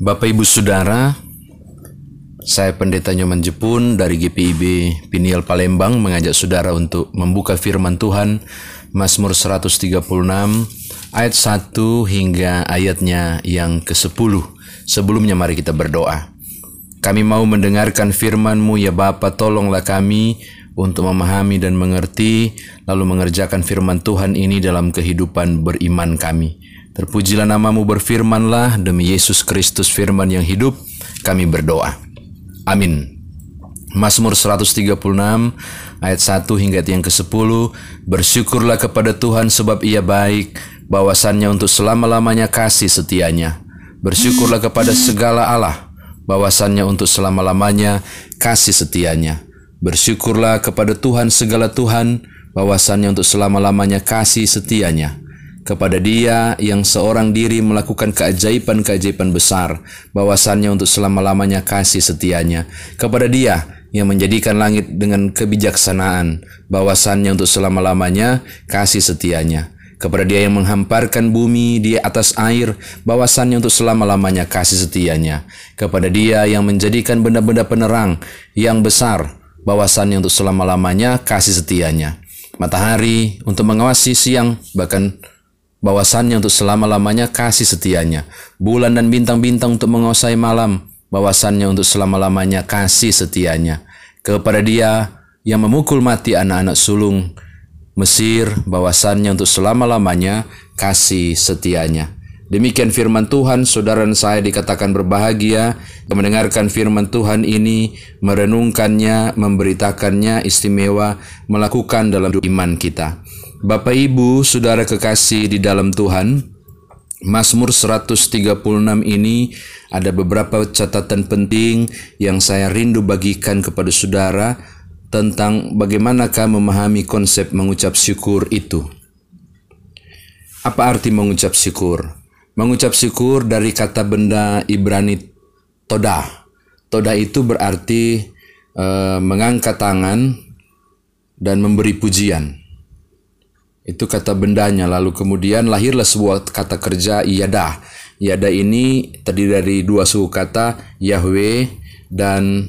Bapak Ibu Saudara, saya Pendeta Nyoman Jepun dari GPIB Piniel Palembang mengajak saudara untuk membuka firman Tuhan Mazmur 136 ayat 1 hingga ayatnya yang ke-10. Sebelumnya mari kita berdoa. Kami mau mendengarkan firman-Mu ya Bapa, tolonglah kami untuk memahami dan mengerti lalu mengerjakan firman Tuhan ini dalam kehidupan beriman kami. Terpujilah namamu berfirmanlah. Demi Yesus Kristus firman yang hidup kami berdoa. Amin. Mazmur 136 ayat 1 hingga yang ke-10 Bersyukurlah kepada Tuhan sebab ia baik bahwasannya untuk selama-lamanya kasih setianya. Bersyukurlah kepada segala Allah bahwasannya untuk selama-lamanya kasih setianya. Bersyukurlah kepada Tuhan segala Tuhan bahwasannya untuk selama-lamanya kasih setianya kepada dia yang seorang diri melakukan keajaiban-keajaiban besar, bahwasannya untuk selama-lamanya kasih setianya. Kepada dia yang menjadikan langit dengan kebijaksanaan, bahwasannya untuk selama-lamanya kasih setianya. Kepada dia yang menghamparkan bumi di atas air, bahwasannya untuk selama-lamanya kasih setianya. Kepada dia yang menjadikan benda-benda penerang yang besar, bahwasannya untuk selama-lamanya kasih setianya. Matahari untuk mengawasi siang, bahkan bahwasannya untuk selama-lamanya kasih setianya. Bulan dan bintang-bintang untuk menguasai malam, bahwasannya untuk selama-lamanya kasih setianya. Kepada dia yang memukul mati anak-anak sulung Mesir, bahwasannya untuk selama-lamanya kasih setianya. Demikian firman Tuhan, saudara dan saya dikatakan berbahagia mendengarkan firman Tuhan ini, merenungkannya, memberitakannya istimewa, melakukan dalam iman kita. Bapak Ibu, saudara kekasih di dalam Tuhan, Mazmur 136 ini ada beberapa catatan penting yang saya rindu bagikan kepada saudara tentang bagaimanakah memahami konsep mengucap syukur itu. Apa arti mengucap syukur? Mengucap syukur dari kata benda Ibrani toda. Toda itu berarti e, mengangkat tangan dan memberi pujian. Itu kata bendanya. Lalu kemudian lahirlah sebuah kata kerja iyadah. Iyadah ini terdiri dari dua suku kata Yahweh dan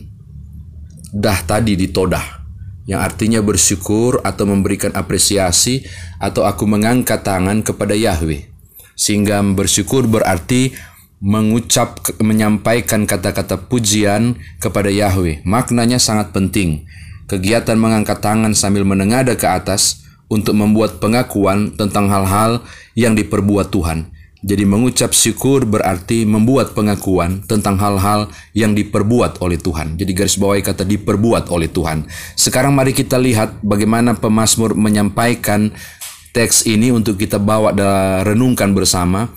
dah tadi di todah yang artinya bersyukur atau memberikan apresiasi atau aku mengangkat tangan kepada Yahweh. Sehingga bersyukur berarti mengucap menyampaikan kata-kata pujian kepada Yahweh. Maknanya sangat penting. Kegiatan mengangkat tangan sambil menengadah ke atas untuk membuat pengakuan tentang hal-hal yang diperbuat Tuhan. Jadi mengucap syukur berarti membuat pengakuan tentang hal-hal yang diperbuat oleh Tuhan. Jadi garis bawahi kata diperbuat oleh Tuhan. Sekarang mari kita lihat bagaimana pemazmur menyampaikan teks ini untuk kita bawa dan renungkan bersama.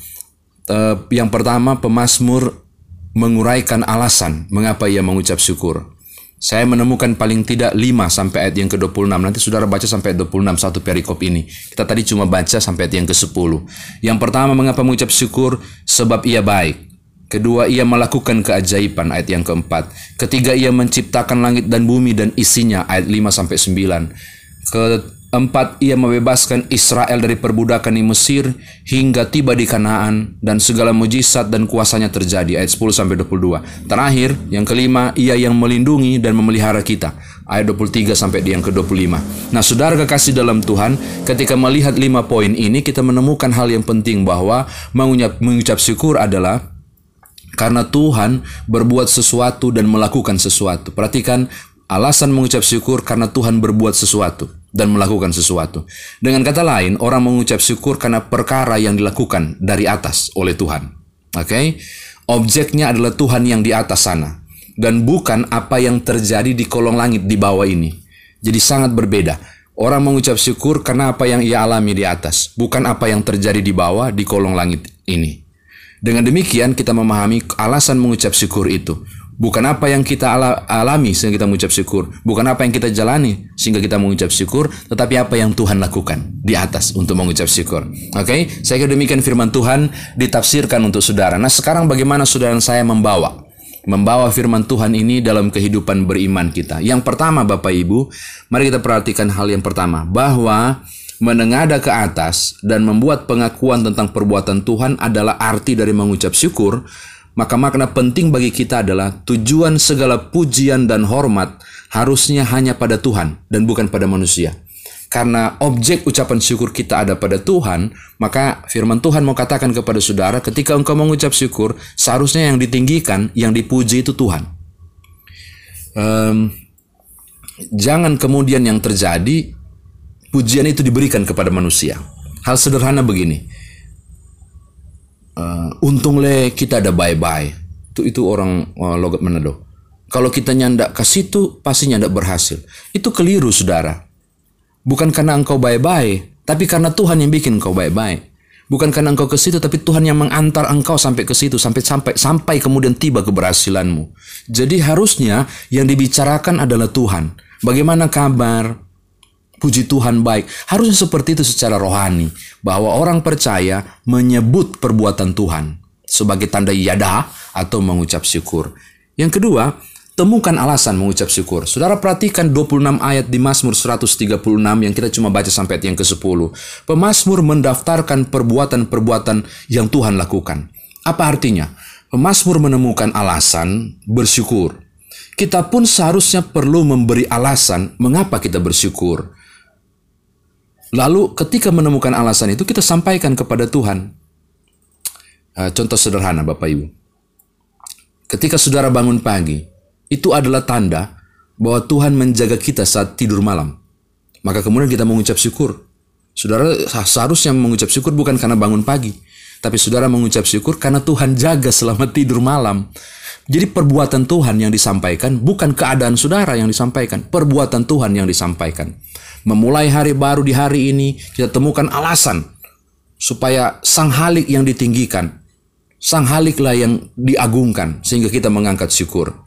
Uh, yang pertama, pemazmur menguraikan alasan mengapa ia mengucap syukur. Saya menemukan paling tidak 5 sampai ayat yang ke-26. Nanti saudara baca sampai ayat 26 satu perikop ini. Kita tadi cuma baca sampai ayat yang ke-10. Yang pertama mengapa mengucap syukur? Sebab ia baik. Kedua, ia melakukan keajaiban ayat yang keempat. Ketiga, ia menciptakan langit dan bumi dan isinya ayat 5 sampai 9. Empat, ia membebaskan Israel dari perbudakan di Mesir hingga tiba di Kanaan dan segala mujizat dan kuasanya terjadi. Ayat 10 sampai 22. Terakhir, yang kelima, ia yang melindungi dan memelihara kita. Ayat 23 sampai di yang ke-25. Nah, saudara kekasih dalam Tuhan, ketika melihat lima poin ini, kita menemukan hal yang penting bahwa mengucap, mengucap syukur adalah karena Tuhan berbuat sesuatu dan melakukan sesuatu. Perhatikan alasan mengucap syukur karena Tuhan berbuat sesuatu dan melakukan sesuatu. Dengan kata lain, orang mengucap syukur karena perkara yang dilakukan dari atas oleh Tuhan. Oke? Okay? Objeknya adalah Tuhan yang di atas sana dan bukan apa yang terjadi di kolong langit di bawah ini. Jadi sangat berbeda. Orang mengucap syukur karena apa yang ia alami di atas, bukan apa yang terjadi di bawah di kolong langit ini. Dengan demikian kita memahami alasan mengucap syukur itu. Bukan apa yang kita alami sehingga kita mengucap syukur. Bukan apa yang kita jalani sehingga kita mengucap syukur. Tetapi apa yang Tuhan lakukan di atas untuk mengucap syukur. Oke, okay? saya kira demikian firman Tuhan ditafsirkan untuk saudara. Nah sekarang bagaimana saudara saya membawa? Membawa firman Tuhan ini dalam kehidupan beriman kita. Yang pertama Bapak Ibu, mari kita perhatikan hal yang pertama. Bahwa menengadah ke atas dan membuat pengakuan tentang perbuatan Tuhan adalah arti dari mengucap syukur maka makna penting bagi kita adalah tujuan segala pujian dan hormat harusnya hanya pada Tuhan dan bukan pada manusia. Karena objek ucapan syukur kita ada pada Tuhan, maka firman Tuhan mau katakan kepada saudara, ketika engkau mengucap syukur, seharusnya yang ditinggikan, yang dipuji itu Tuhan. Um, jangan kemudian yang terjadi, pujian itu diberikan kepada manusia. Hal sederhana begini, uh, untung le kita ada bye-bye. Itu itu orang uh, logat Manado. Kalau kita nyandak ke situ, pasti nyandak berhasil. Itu keliru, saudara. Bukan karena engkau baik-baik, tapi karena Tuhan yang bikin engkau baik-baik. Bukan karena engkau ke situ, tapi Tuhan yang mengantar engkau sampai ke situ, sampai sampai sampai kemudian tiba keberhasilanmu. Jadi harusnya yang dibicarakan adalah Tuhan. Bagaimana kabar? Puji Tuhan baik. Harusnya seperti itu secara rohani. Bahwa orang percaya menyebut perbuatan Tuhan sebagai tanda yada atau mengucap syukur. Yang kedua, Temukan alasan mengucap syukur. Saudara perhatikan 26 ayat di Mazmur 136 yang kita cuma baca sampai yang ke-10. Pemazmur mendaftarkan perbuatan-perbuatan yang Tuhan lakukan. Apa artinya? Pemazmur menemukan alasan bersyukur. Kita pun seharusnya perlu memberi alasan mengapa kita bersyukur. Lalu ketika menemukan alasan itu kita sampaikan kepada Tuhan. Eh, contoh sederhana Bapak Ibu. Ketika saudara bangun pagi, itu adalah tanda bahwa Tuhan menjaga kita saat tidur malam. Maka kemudian kita mengucap syukur. Saudara seharusnya mengucap syukur bukan karena bangun pagi, tapi saudara mengucap syukur karena Tuhan jaga selama tidur malam. Jadi perbuatan Tuhan yang disampaikan bukan keadaan saudara yang disampaikan, perbuatan Tuhan yang disampaikan. Memulai hari baru di hari ini kita temukan alasan supaya sang halik yang ditinggikan, sang haliklah yang diagungkan sehingga kita mengangkat syukur.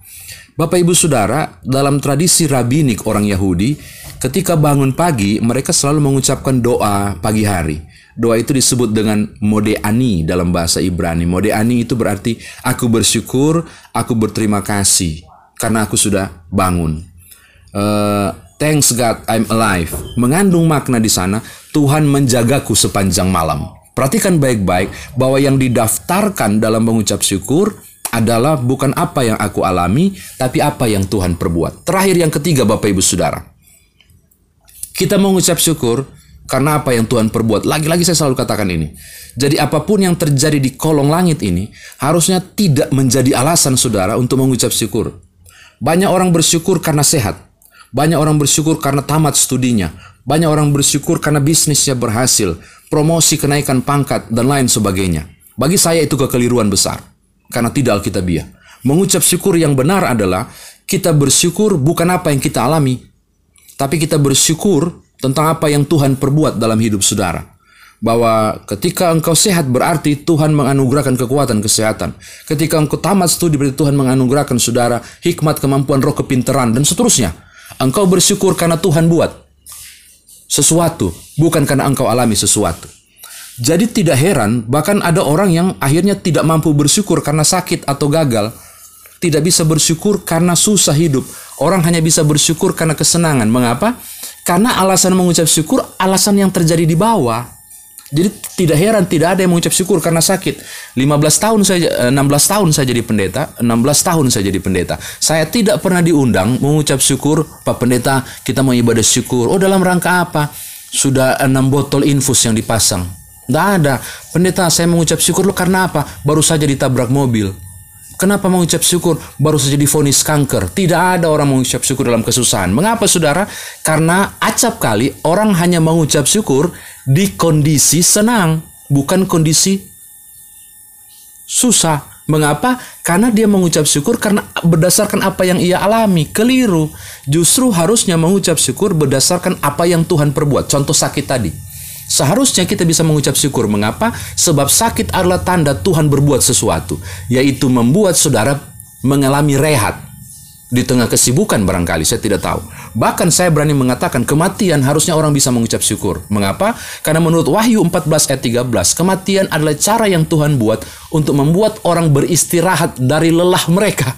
Bapak Ibu Saudara, dalam tradisi rabinik orang Yahudi, ketika bangun pagi, mereka selalu mengucapkan doa pagi hari. Doa itu disebut dengan modeani dalam bahasa Ibrani. Modeani itu berarti aku bersyukur, aku berterima kasih karena aku sudah bangun. Uh, thanks God I'm alive. Mengandung makna di sana, Tuhan menjagaku sepanjang malam. Perhatikan baik-baik bahwa yang didaftarkan dalam mengucap syukur adalah bukan apa yang aku alami, tapi apa yang Tuhan perbuat. Terakhir yang ketiga Bapak Ibu Saudara. Kita mengucap syukur karena apa yang Tuhan perbuat. Lagi-lagi saya selalu katakan ini. Jadi apa pun yang terjadi di kolong langit ini harusnya tidak menjadi alasan saudara untuk mengucap syukur. Banyak orang bersyukur karena sehat. Banyak orang bersyukur karena tamat studinya. Banyak orang bersyukur karena bisnisnya berhasil, promosi kenaikan pangkat, dan lain sebagainya. Bagi saya itu kekeliruan besar karena tidak alkitabiah. Mengucap syukur yang benar adalah kita bersyukur bukan apa yang kita alami, tapi kita bersyukur tentang apa yang Tuhan perbuat dalam hidup saudara. Bahwa ketika engkau sehat berarti Tuhan menganugerahkan kekuatan kesehatan. Ketika engkau tamat studi berarti Tuhan menganugerahkan saudara hikmat, kemampuan roh, kepintaran, dan seterusnya. Engkau bersyukur karena Tuhan buat sesuatu, bukan karena engkau alami sesuatu. Jadi tidak heran, bahkan ada orang yang akhirnya tidak mampu bersyukur karena sakit atau gagal. Tidak bisa bersyukur karena susah hidup. Orang hanya bisa bersyukur karena kesenangan. Mengapa? Karena alasan mengucap syukur, alasan yang terjadi di bawah. Jadi tidak heran tidak ada yang mengucap syukur karena sakit. 15 tahun saya 16 eh, tahun saya jadi pendeta, 16 tahun saya jadi pendeta. Saya tidak pernah diundang mengucap syukur, Pak Pendeta, kita mau ibadah syukur. Oh, dalam rangka apa? Sudah enam botol infus yang dipasang. Tidak ada. Pendeta, saya mengucap syukur lo karena apa? Baru saja ditabrak mobil. Kenapa mengucap syukur? Baru saja difonis kanker. Tidak ada orang mengucap syukur dalam kesusahan. Mengapa saudara? Karena acap kali orang hanya mengucap syukur di kondisi senang. Bukan kondisi susah. Mengapa? Karena dia mengucap syukur karena berdasarkan apa yang ia alami. Keliru. Justru harusnya mengucap syukur berdasarkan apa yang Tuhan perbuat. Contoh sakit tadi. Seharusnya kita bisa mengucap syukur. Mengapa? Sebab sakit adalah tanda Tuhan berbuat sesuatu, yaitu membuat saudara mengalami rehat di tengah kesibukan barangkali, saya tidak tahu. Bahkan saya berani mengatakan kematian harusnya orang bisa mengucap syukur. Mengapa? Karena menurut Wahyu 14 ayat 13, kematian adalah cara yang Tuhan buat untuk membuat orang beristirahat dari lelah mereka.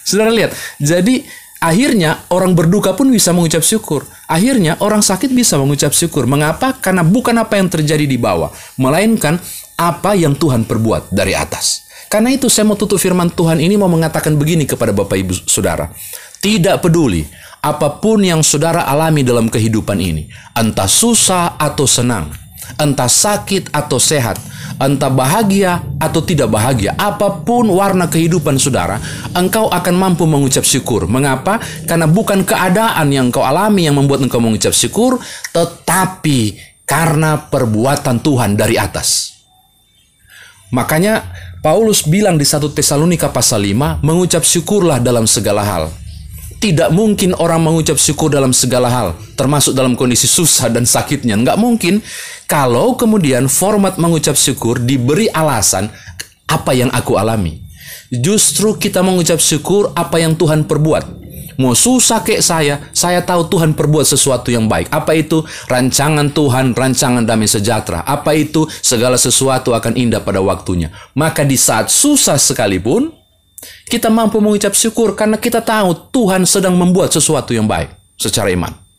Saudara lihat, jadi Akhirnya orang berduka pun bisa mengucap syukur. Akhirnya orang sakit bisa mengucap syukur. Mengapa? Karena bukan apa yang terjadi di bawah, melainkan apa yang Tuhan perbuat dari atas. Karena itu saya mau tutup firman Tuhan ini mau mengatakan begini kepada Bapak Ibu Saudara. Tidak peduli apa pun yang saudara alami dalam kehidupan ini, entah susah atau senang, entah sakit atau sehat, entah bahagia atau tidak bahagia, apa pun warna kehidupan saudara, engkau akan mampu mengucap syukur. Mengapa? Karena bukan keadaan yang engkau alami yang membuat engkau mengucap syukur, tetapi karena perbuatan Tuhan dari atas. Makanya Paulus bilang di 1 Tesalonika pasal 5, mengucap syukurlah dalam segala hal. Tidak mungkin orang mengucap syukur dalam segala hal, termasuk dalam kondisi susah dan sakitnya. Nggak mungkin kalau kemudian format mengucap syukur diberi alasan apa yang aku alami. Justru kita mengucap syukur apa yang Tuhan perbuat. Mau susah kayak saya, saya tahu Tuhan perbuat sesuatu yang baik. Apa itu? Rancangan Tuhan, rancangan damai sejahtera. Apa itu? Segala sesuatu akan indah pada waktunya. Maka di saat susah sekalipun, kita mampu mengucap syukur karena kita tahu Tuhan sedang membuat sesuatu yang baik secara iman.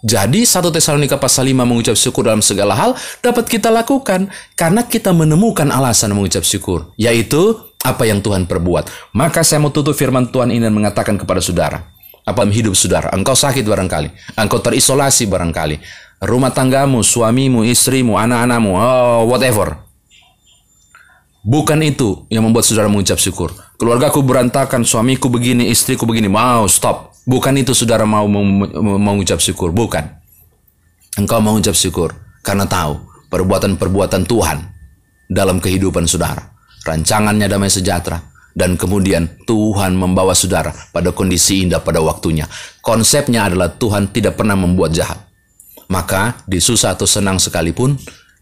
Jadi satu Tesalonika pasal 5 mengucap syukur dalam segala hal dapat kita lakukan karena kita menemukan alasan mengucap syukur, yaitu apa yang Tuhan perbuat. Maka saya mau tutup firman Tuhan ini dan mengatakan kepada saudara, apa hidup saudara, engkau sakit barangkali, engkau terisolasi barangkali, rumah tanggamu, suamimu, istrimu, anak-anakmu, oh, whatever. Bukan itu yang membuat saudara mengucap syukur. Keluargaku berantakan, suamiku begini, istriku begini. Mau stop. Bukan itu saudara mau mengucap syukur. Bukan. Engkau mengucap syukur karena tahu perbuatan-perbuatan Tuhan dalam kehidupan saudara. Rancangannya damai sejahtera. Dan kemudian Tuhan membawa saudara pada kondisi indah pada waktunya. Konsepnya adalah Tuhan tidak pernah membuat jahat. Maka disusah atau senang sekalipun,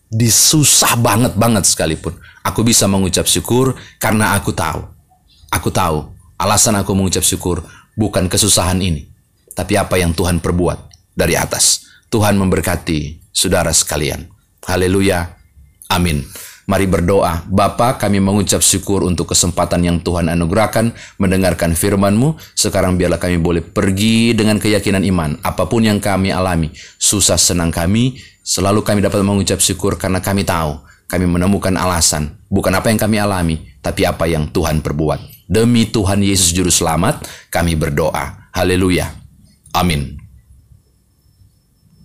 disusah banget banget sekalipun, aku bisa mengucap syukur karena aku tahu. Aku tahu alasan aku mengucap syukur bukan kesusahan ini, tapi apa yang Tuhan perbuat dari atas. Tuhan memberkati saudara sekalian. Haleluya. Amin. Mari berdoa. Bapa, kami mengucap syukur untuk kesempatan yang Tuhan anugerahkan mendengarkan firman-Mu. Sekarang biarlah kami boleh pergi dengan keyakinan iman. Apa pun yang kami alami, susah senang kami, selalu kami dapat mengucap syukur karena kami tahu kami menemukan alasan. Bukan apa yang kami alami, tapi apa yang Tuhan perbuat. Demi Tuhan Yesus Juru Selamat, kami berdoa. Haleluya. Amin.